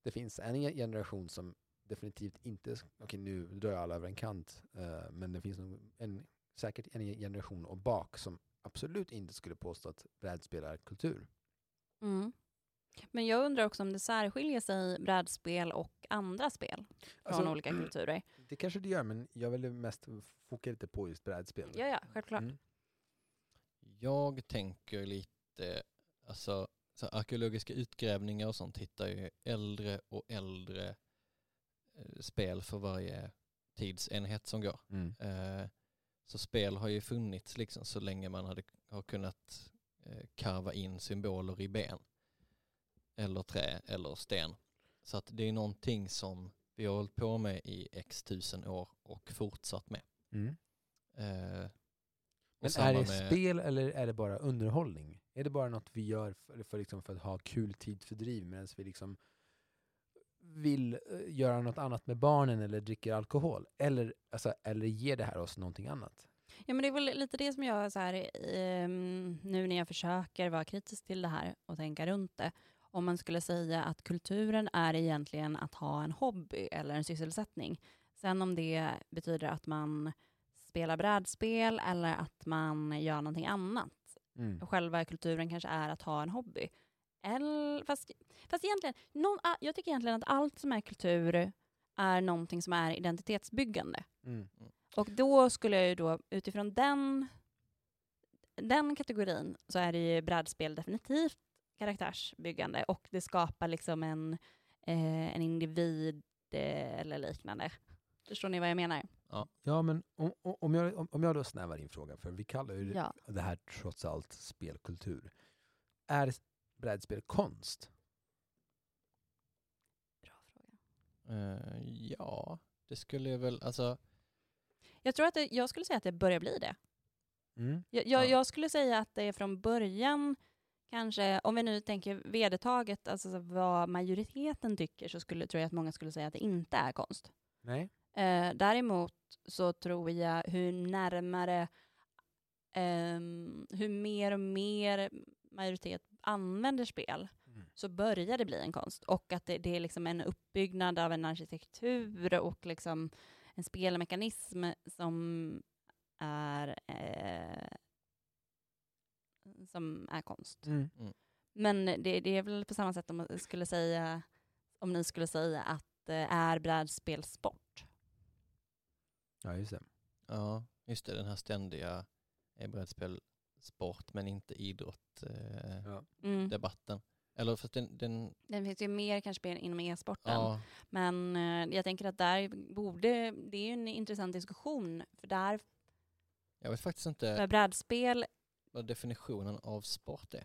det finns en ge- generation som definitivt inte, okej nu drar jag alla över en kant, eh, men det finns nog en, säkert en ge- generation och bak som absolut inte skulle påstå att brädspel är kultur. Mm. Men jag undrar också om det särskiljer sig brädspel och andra spel från Alltså, olika kulturer. Det kanske det gör, men jag vill mest fokusera lite på just brädspel. Ja, ja, självklart. Mm. Jag tänker lite, alltså så arkeologiska utgrävningar och sånt hittar ju äldre och äldre eh, spel för varje tidsenhet som går. Mm. Eh, så spel har ju funnits liksom så länge man hade, har kunnat eh, karva in symboler i ben. Eller trä eller sten. Så att det är någonting som vi har hållit på med i x tusen år och fortsatt med. Mm. Eh, och Men är det med- spel eller är det bara underhållning? Är det bara något vi gör för, för, liksom för att ha kul tidsfördriv medan vi liksom vill eh, göra något annat med barnen eller dricker alkohol? Eller, alltså, eller ger det här oss någonting annat? Ja, men det är väl lite det som jag, så här, eh, nu när jag försöker vara kritisk till det här och tänka runt det, om man skulle säga att kulturen är egentligen att ha en hobby eller en sysselsättning. Sen om det betyder att man spelar brädspel eller att man gör någonting annat. Mm. Själva kulturen kanske är att ha en hobby. Eller, fast, fast egentligen, någon, jag tycker egentligen att allt som är kultur är någonting som är identitetsbyggande. Mm. Och då skulle jag ju då utifrån den, den kategorin så är det ju brädspel definitivt karaktärsbyggande och det skapar liksom en, eh, en individ eh, eller liknande. Förstår ni vad jag menar? Ja, men om, om- jag, om, om jag då snävar in frågan, för vi kallar ju Ja. det här trots allt spelkultur. Är brädspel konst? Bra fråga. Eh, ja, det skulle jag väl, alltså Jag tror att det, jag skulle säga att det börjar bli det. Mm. Jag, jag, Ja. jag skulle säga att det är från början kanske, om vi nu tänker vedertaget, alltså så vad majoriteten tycker, så skulle, tror jag att många skulle säga att det inte är konst. Nej? Eh, däremot så tror jag hur närmare ehm, hur mer och mer majoritet använder spel Mm. så börjar det bli en konst. Och att det, det är liksom en uppbyggnad av en arkitektur och liksom en spelmekanism som är, eh, som är konst. Mm. Men det, det är väl på samma sätt om, skulle säga, om ni skulle säga att det är brädspel sport. Ja, just det. Ja, just det, den här ständiga är brädspel sport men inte idrott eh, Ja. Mm. debatten. Eller för att den, den Den finns ju mer kanske inom e-sporten. ja, Men eh, jag tänker att där borde, det är ju en intressant diskussion. För där, jag vet faktiskt inte för brädspel, vad definitionen av sport är.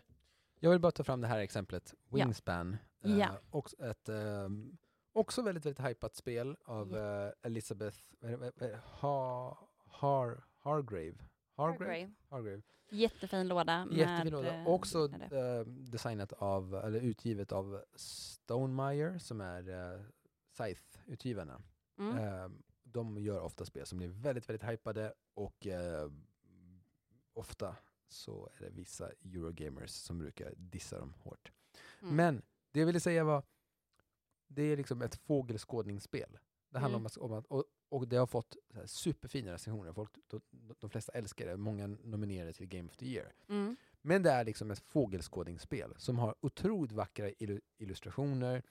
Jag vill bara ta fram det här exemplet, Wingspan. Eh, Ja. också ett ehm, också väldigt, väldigt hypat spel av Elizabeth vad är det? ha, Har, Hargrave. Hargrave? Hargrave. Hargrave. jättefin låda. Med, Jättefin låda. eh, Också eh, designat av, eller utgivet av Stonemeyer som är uh, Scythe-utgivarna. Mm. Eh, de gör ofta spel som blir väldigt, väldigt hypade och eh, ofta så är det vissa Eurogamers som brukar dissa dem hårt. Mm. Men det jag ville säga var, det är liksom ett fågelskådningsspel. Det handlar Mm. om att, och, och det har fått superfina recensioner. Folk, de, de flesta älskar det, många nominerade till Game of the Year. Mm. Men det är liksom ett fågelskådningsspel som har otroligt vackra illu- illustrationer.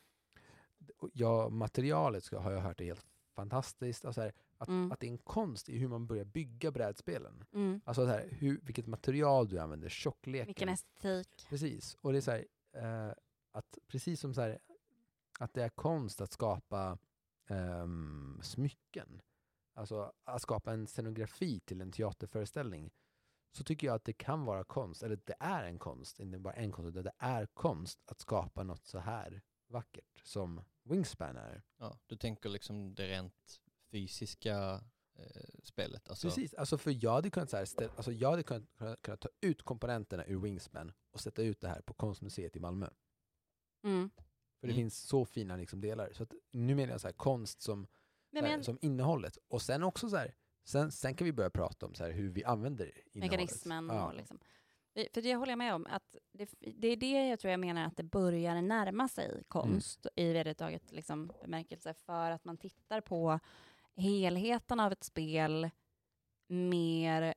Ja, materialet ska, har jag hört är helt fantastiskt. Alltså här, att, Mm. att det är en konst i hur man börjar bygga brädspelen. Mm. Alltså så här, hur, vilket material du använder, tjockleken. Vilken estetik. Precis. Och det är så här, eh, att precis som så här, att det är konst att skapa ehm, smycken, alltså att skapa en scenografi till en teaterföreställning, så tycker jag att det kan vara konst, eller det är en konst, inte bara en konst, utan det är konst att skapa något så här vackert som Wingspan är. Ja, du tänker liksom det rent fysiska eh, spelet. Alltså, Precis, alltså för jag hade kunnat, så här, alltså jag hade kunnat, kunnat ta ut komponenterna ur Wingspan och sätta ut det här på Konstmuseet i Malmö. Mm. För det Mm. finns så fina liksom delar. Så att, nu menar jag så här, konst som, Men, här, men, som innehållet. Och sen också så här, sen, sen kan vi börja prata om så här, hur vi använder innehållet. mekanismen Ja. och liksom. För det håller jag med om, att det, det är det jag tror jag menar att det börjar närma sig konst i vedertaget liksom, bemärkelse för att man tittar på helheten av ett spel mer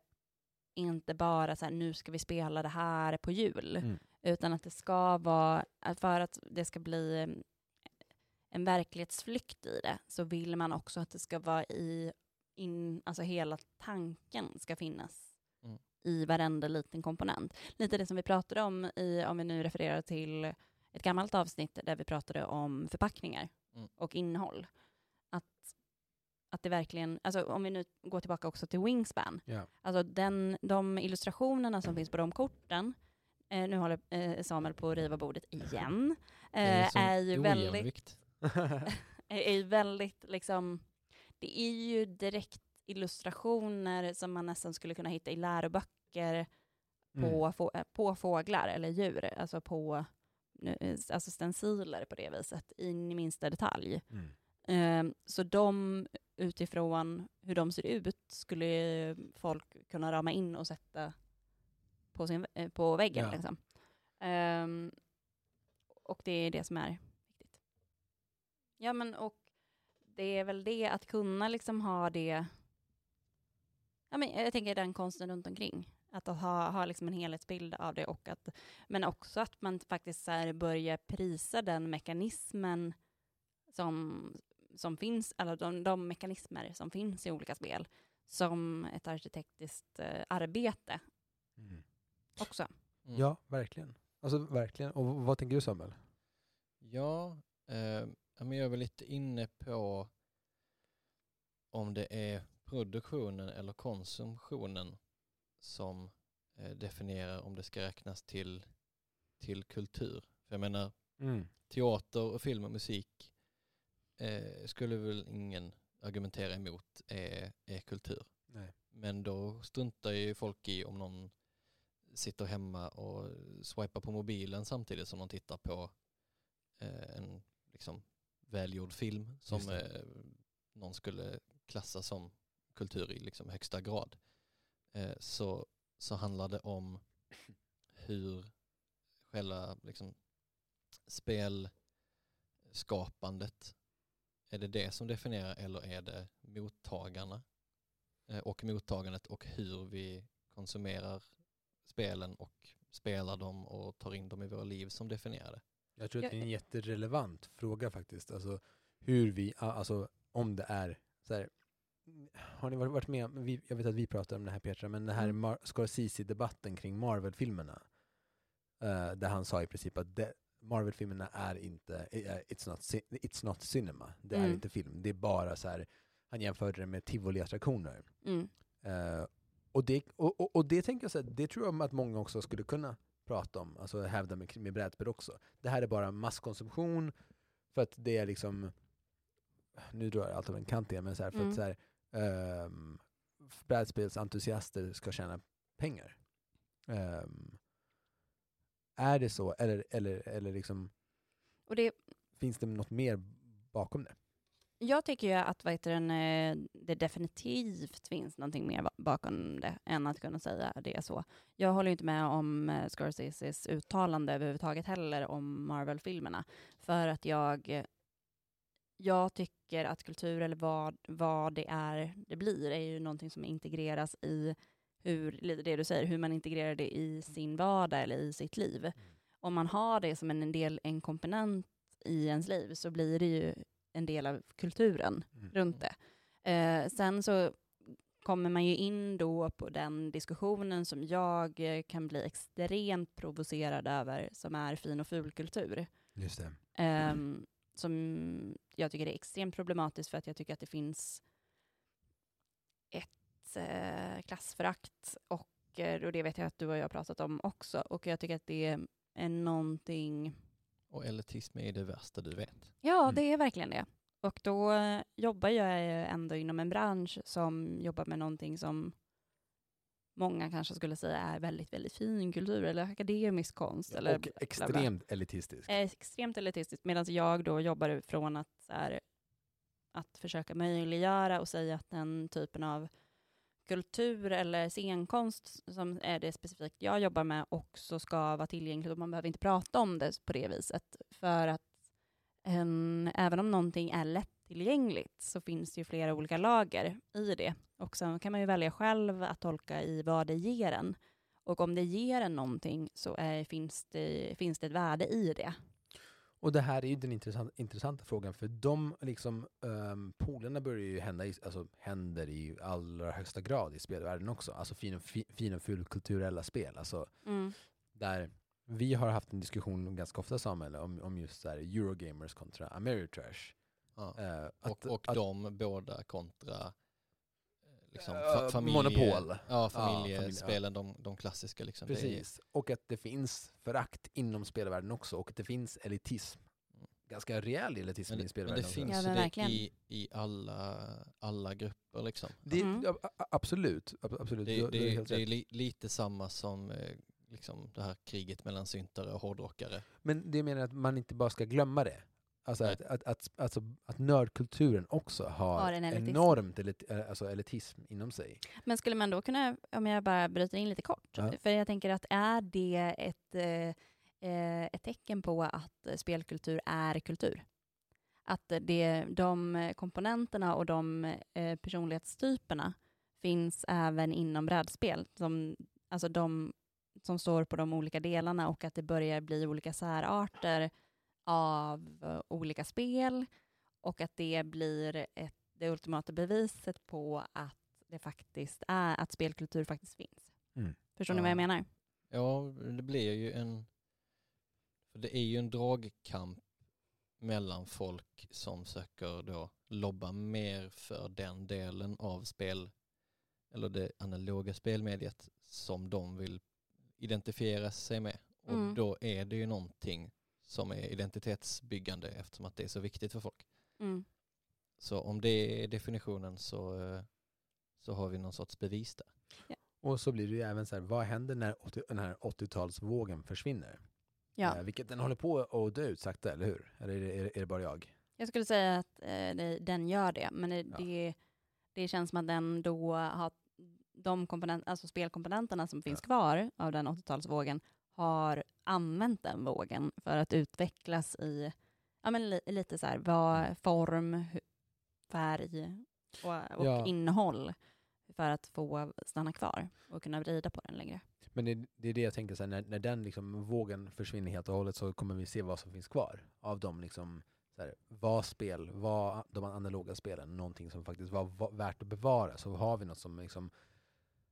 inte bara så här, nu ska vi spela det här på jul, Mm. Utan att det ska vara, för att det ska bli eh, en verklighetsflykt i det, så vill man också att det ska vara i, in, alltså hela tanken ska finnas Mm. i varenda liten komponent. Lite det som vi pratade om, i, om vi nu refererar till ett gammalt avsnitt där vi pratade om förpackningar Mm. och innehåll. Att, att det verkligen, alltså om vi nu går tillbaka också till Wingspan, Ja. Alltså den, de illustrationerna som finns på de korten, eh, nu håller eh, Samuel på att riva bordet igen, eh, är ju väldigt, är ju väldigt liksom, det är ju direkt illustrationer som man nästan skulle kunna hitta i läroböcker på, Mm. få, eh, på fåglar eller djur, alltså på eh, alltså stenciler på det viset, in i minsta detalj. Mm. Eh, Så de, utifrån hur de ser ut, skulle folk kunna rama in och sätta på, sin, eh, på väggen. Ja. Liksom. Ehm, och det är det som är viktigt. Ja, men och det är väl det att kunna liksom ha det, ja, men jag tänker den konsten runt omkring. Att ha, ha liksom en helhetsbild av det, och att, men också att man faktiskt så börjar prisa den mekanismen som, som finns, eller de, de mekanismer som finns i olika spel, som ett arkitektiskt eh, arbete Mm. Också. Mm. Ja, verkligen. Alltså verkligen. Och vad tänker du Samuel? Ja, eh, men jag är väl lite inne på om det är produktionen eller konsumtionen som eh, definierar om det ska räknas till, till kultur. För jag menar, Mm. teater och film och musik eh, skulle väl ingen argumentera emot är, är kultur. Nej. Men då struntar ju folk i om någon sitter hemma och swipar på mobilen samtidigt som de tittar på eh, en liksom, välgjord film som eh, någon skulle klassa som kultur i liksom, högsta grad. Eh, så så handlar det om hur själva liksom, spelskapandet, är det det som definierar eller är det mottagarna och mottagandet och hur vi konsumerar spelen och spelar dem och tar in dem i våra liv som definierar det? Jag tror att det är en jätterelevant fråga faktiskt. Alltså hur vi, alltså om det är så här, har ni varit med vi, jag vet att vi pratar om det här Petra, men det här Mm. Mar- Scorsese-debatten kring Marvel-filmerna. eh, där han sa i princip att Marvel-filmerna är inte, eh, it's not, it's not cinema. Det är Mm. inte film. Det är bara så här, han jämförde det med tivoli-attraktioner. Mm. Eh, och, det, och, och, och det tänker jag så här, det tror jag att många också skulle kunna prata om, alltså hävda med, med brädspel också. Det här är bara masskonsumtion för att det är liksom, nu drar jag allt av en kant igen, men så här, för Mm. att så här, um, brädspelsentusiaster ska tjäna pengar. Ehm, är det så, eller, eller, eller liksom, det, finns det något mer bakom det? Jag tycker ju att vad heter den, eh, det definitivt finns någonting mer ba- bakom det än att kunna säga det så. Jag håller inte med om eh, Scorseses uttalande överhuvudtaget heller om Marvel-filmerna. För att jag, jag tycker att kultur, eller vad, vad det är det blir, är ju någonting som integreras i hur, det du säger, hur man integrerar det i sin vardag eller i sitt liv. Om man har det som en del, en komponent i ens liv så blir det ju en del av kulturen Mm. runt det. Eh, sen så kommer man ju in då på den diskussionen som jag eh, kan bli extremt provocerad över, som är fin och fulkultur. Just det. Ehm, som jag tycker är extremt problematiskt för att jag tycker att det finns ett eh, klassförakt och, eh, och det vet jag att du och jag har pratat om också och jag tycker att det är någonting Och elitism är det värsta du vet. Ja, Mm. det är verkligen det. Och då eh, jobbar jag ändå inom en bransch som jobbar med någonting som många kanske skulle säga är väldigt, väldigt fin kultur eller akademisk konst. eller och bla, bla, bla. extremt elitistisk. Eh, extremt elitistiskt, medan jag då jobbar utifrån att, här, att försöka möjliggöra och säga att den typen av kultur eller scenkonst som är det specifikt jag jobbar med också ska vara tillgängligt och man behöver inte prata om det på det viset. För att en, även om någonting är lättillgängligt så finns det ju flera olika lager i det. Och sen kan man ju välja själv att tolka i vad det ger en. Och om det ger en någonting så är, finns, det, finns det ett värde i det. Och det här är ju den intressant, intressanta frågan, för de liksom, um, polerna börjar ju hända i, alltså, händer i allra högsta grad i spelvärlden också. Alltså fin och, fi, fin och ful kulturella spel. Alltså, Mm. där vi har haft en diskussion ganska ofta Samuel, om, om just så här, Eurogamers kontra Ameritrash. Ja. Eh, och och att- de båda kontra liksom, Eh, fa- familje, monopol. Ja, familje, ja. familjespelen, de, de klassiska. Liksom. Det är- Precis. Och att det finns förakt inom spelvärlden också, och att det finns elitism. Mm. Ganska rejäl elitism men, i det, men spelvärlden det också. finns Ja, men det i, i alla, alla grupper. Liksom. Det, Mm. absolut. ab- absolut. Det, det, helt det är li, lite samma som eh, liksom det här kriget mellan syntare och hårdrockare. Men det menar att man inte bara ska glömma det. Alltså att, att, att, alltså att nördkulturen också har, Har en elitism. enormt elit, eh, alltså elitism inom sig. Men skulle man då kunna, om jag bara bryter in lite kort, Ja. för jag tänker att är det ett, eh, eh, ett tecken på att spelkultur är kultur? Att det, de komponenterna och de eh, personlighetstyperna finns även inom brädspel, som, alltså de som står på de olika delarna och att det börjar bli olika särarter av eh, olika spel och att det blir ett, det ultimata beviset på att det faktiskt är, att spelkultur faktiskt finns. Mm. Förstår ni Ja. vad jag menar? Ja, det blir ju en... För det är ju en dragkamp mellan folk som söker då lobba mer för den delen av spel, eller det analoga spelmediet som de vill identifiera sig med. Och Mm. då är det ju någonting som är identitetsbyggande eftersom att det är så viktigt för folk. Mm. Så om det är definitionen så, eh, så har vi någon sorts bevis där. Och så blir det ju även så här, vad händer när 80, den här 80-talsvågen försvinner? Ja. Eh, vilket den håller på att dö ut sakta, eller hur? Eller är det, är, det- bara jag? Jag skulle säga att eh, den gör det, men det, Ja. det, det känns som att den då har, de komponent, alltså spelkomponenterna som finns kvar av den 80-talsvågen har använt den vågen för att utvecklas i ja, men li, lite så här, vad, form, färg och, och Ja. innehåll för att få stanna kvar och kunna vrida på den längre. Men det, det är det jag tänker, så här, när, när den liksom vågen försvinner helt och hållet så kommer vi se vad som finns kvar av de liksom, så här, var spel, var de analoga spelen någonting som faktiskt var, var värt att bevara. Så har vi något som, liksom,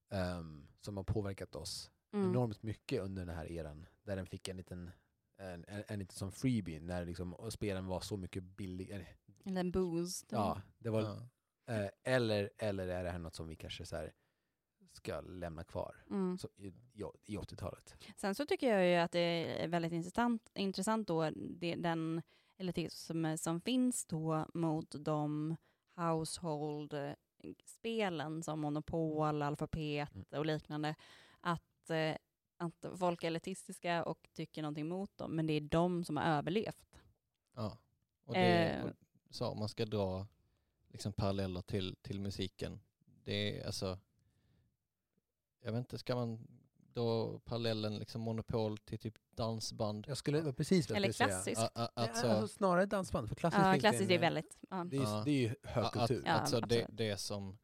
ehm, som har påverkat oss Mm. enormt mycket under den här eran. Där den fick en liten, en, en, en liten som freebie när liksom, spelen var så mycket billigare. Eller en boost. Ja, det var, Ja. eh, eller, eller är det här något som vi kanske så här, ska lämna kvar Mm. så, i, i, i 80-talet? Sen så tycker jag ju att det är väldigt intressant, intressant då, det, den elitism som, som finns då mot de household-spelen som Monopol, Alfapet Mm. och liknande. Att, eh, att folk är elitistiska och tycker någonting mot dem, men det är de som har överlevt. Ja. Och det, Eh. och, så om man ska dra liksom paralleller till, till musiken. Det är alltså, jag vet inte, ska man dra parallellen liksom monopol till typ dansband? Jag skulle precis vad jag Eller säga. klassiskt. A, a, Ja, alltså, alltså snarare dansband, för klassiskt Ja, klassiskt är väldigt... Ja. Det är, det är ju högkultur. Ja, alltså det, det som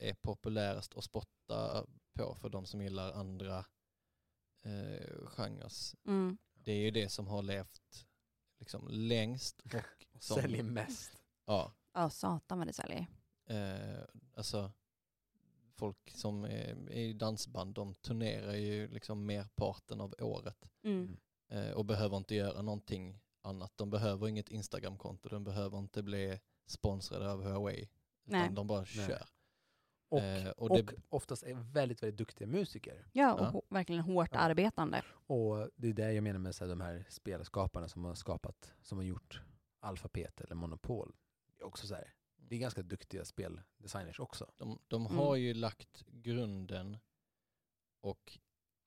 eh, är populärast att spotta på för de som gillar andra eh, genres. Mm. Det är ju det som har levt liksom längst och som, Säljer mest. Ja, Ja, satan vad det säljer. Eh, alltså folk som är i dansband, de turnerar ju liksom merparten av året Mm. eh, och behöver inte göra någonting annat. De behöver inget Instagramkonto, de behöver inte bli sponsrade av Huawei. Utan Nej. de bara Nej. kör. Och, Eh, och, och det, oftast är väldigt, väldigt duktiga musiker. Ja, och Ja. verkligen hårt Ja. arbetande. Och det är det jag menar med så här, de här spelskaparna som har skapat, som har gjort Alfapet eller Monopol. Det är också så här, det är ganska duktiga speldesigners också. de, de Mm. har ju lagt grunden och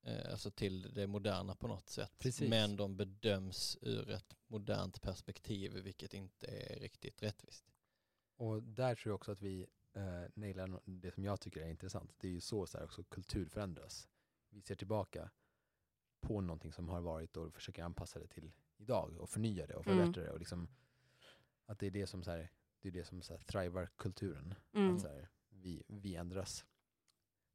eh, alltså till det moderna på något sätt. Precis. Men de bedöms ur ett modernt perspektiv vilket inte är riktigt rättvist. Och där tror jag också att vi eh, nailar det som jag tycker är intressant. Det är ju så, så här också kultur förändras. Vi ser tillbaka på någonting som har varit och försöker anpassa det till idag och förnya det och Mm. förbättra det. Och liksom, att det är det som, så här, det är det som så här, thrivar kulturen. Mm. Att så här, vi, vi ändras.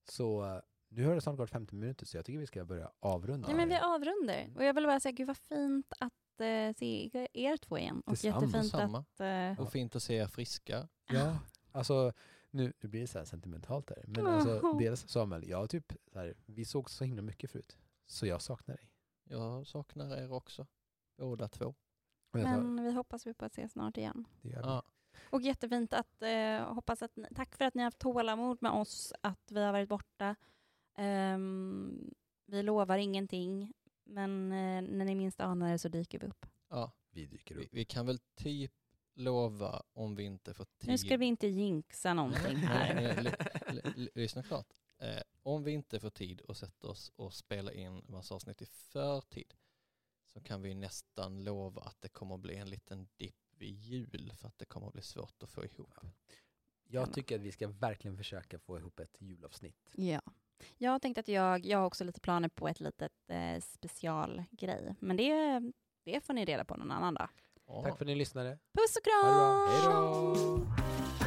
Så eh, nu har det snart gått 50 minuter så jag tycker vi ska börja avrunda. Nej, men vi avrundar. Mm. Och jag vill bara säga, gud vad fint att eh, se er två igen. Och Detsamma. jättefint Samma. att... Eh, Och fint att se er friska. Ja, alltså nu, nu blir det så här sentimentalt här. Men alltså, dels Samuel, jag typ, så här, vi såg så himla mycket förut. Så jag saknar dig. Jag saknar er också. Båda två. Men vi hoppas vi på att se snart igen. det gör vi. Ja, Och jättefint att, eh, hoppas att, ni- tack för att ni har haft tålamod med oss, att vi har varit borta. Ehm, vi lovar ingenting, men eh, när ni minst anar det så dyker vi upp. ja. Vi dyker Vi, upp. vi kan väl typ lova om vi inte får tid. Nu ska vi inte jinxa någonting här. nej, Lyssna klart. Eh, om vi inte får tid att sätta oss och spela in massa avsnitt i förtid så kan vi nästan lova att det kommer att bli en liten dipp vid jul för att det kommer att bli svårt att få ihop. Jag tycker att vi ska verkligen försöka få ihop ett julavsnitt. Ja. Jag tänkte att jag, jag har också lite planer på ett litet eh, specialgrej, men det, det får ni reda på någon annan dag. Tack för att ni lyssnade. Puss och kram! Hej då!